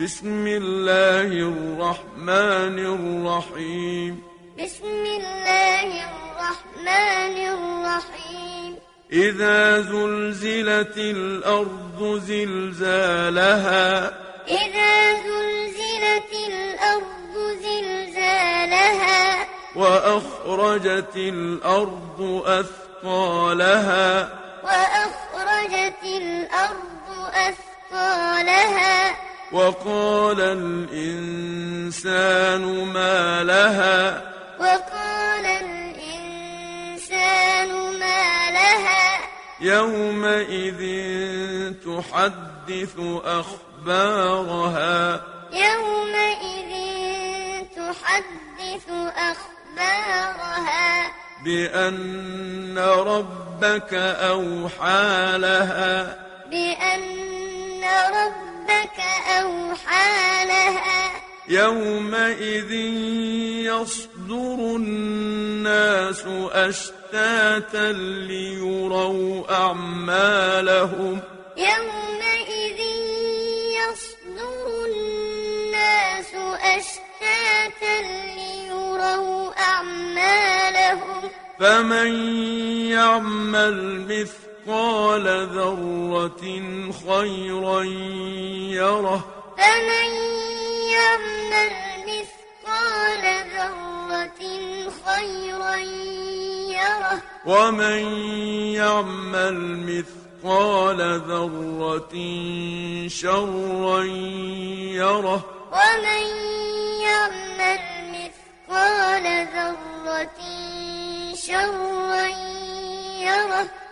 بسم الله الرحمن الرحيم بسم الله الرحمن الرحيم إذا زلزلت الأرض زلزالها إذا زلزلت الأرض زلزالها وأخرجت الأرض أثقالها وأخرجت الأرض أثقالها وقال الإنسان ما لها. وقال الإنسان ما لها. يومئذ تحدث أخبارها. يومئذ تحدث أخبارها. بأن ربك أوحى لها. بأن ربك أوحى لها. يومئذ يصدر الناس أشتاتا ليروا أعمالهم. يومئذ يصدر الناس أشتاتا ليروا أعمالهم. فمن يعمل مثقال ذرة خيرا يره. فمن يعمل مثقال ذرة خيرا يره. ومن يعمل مثقال ذرة شرا يره. ومن يعمل مثقال ذرة شرا يره.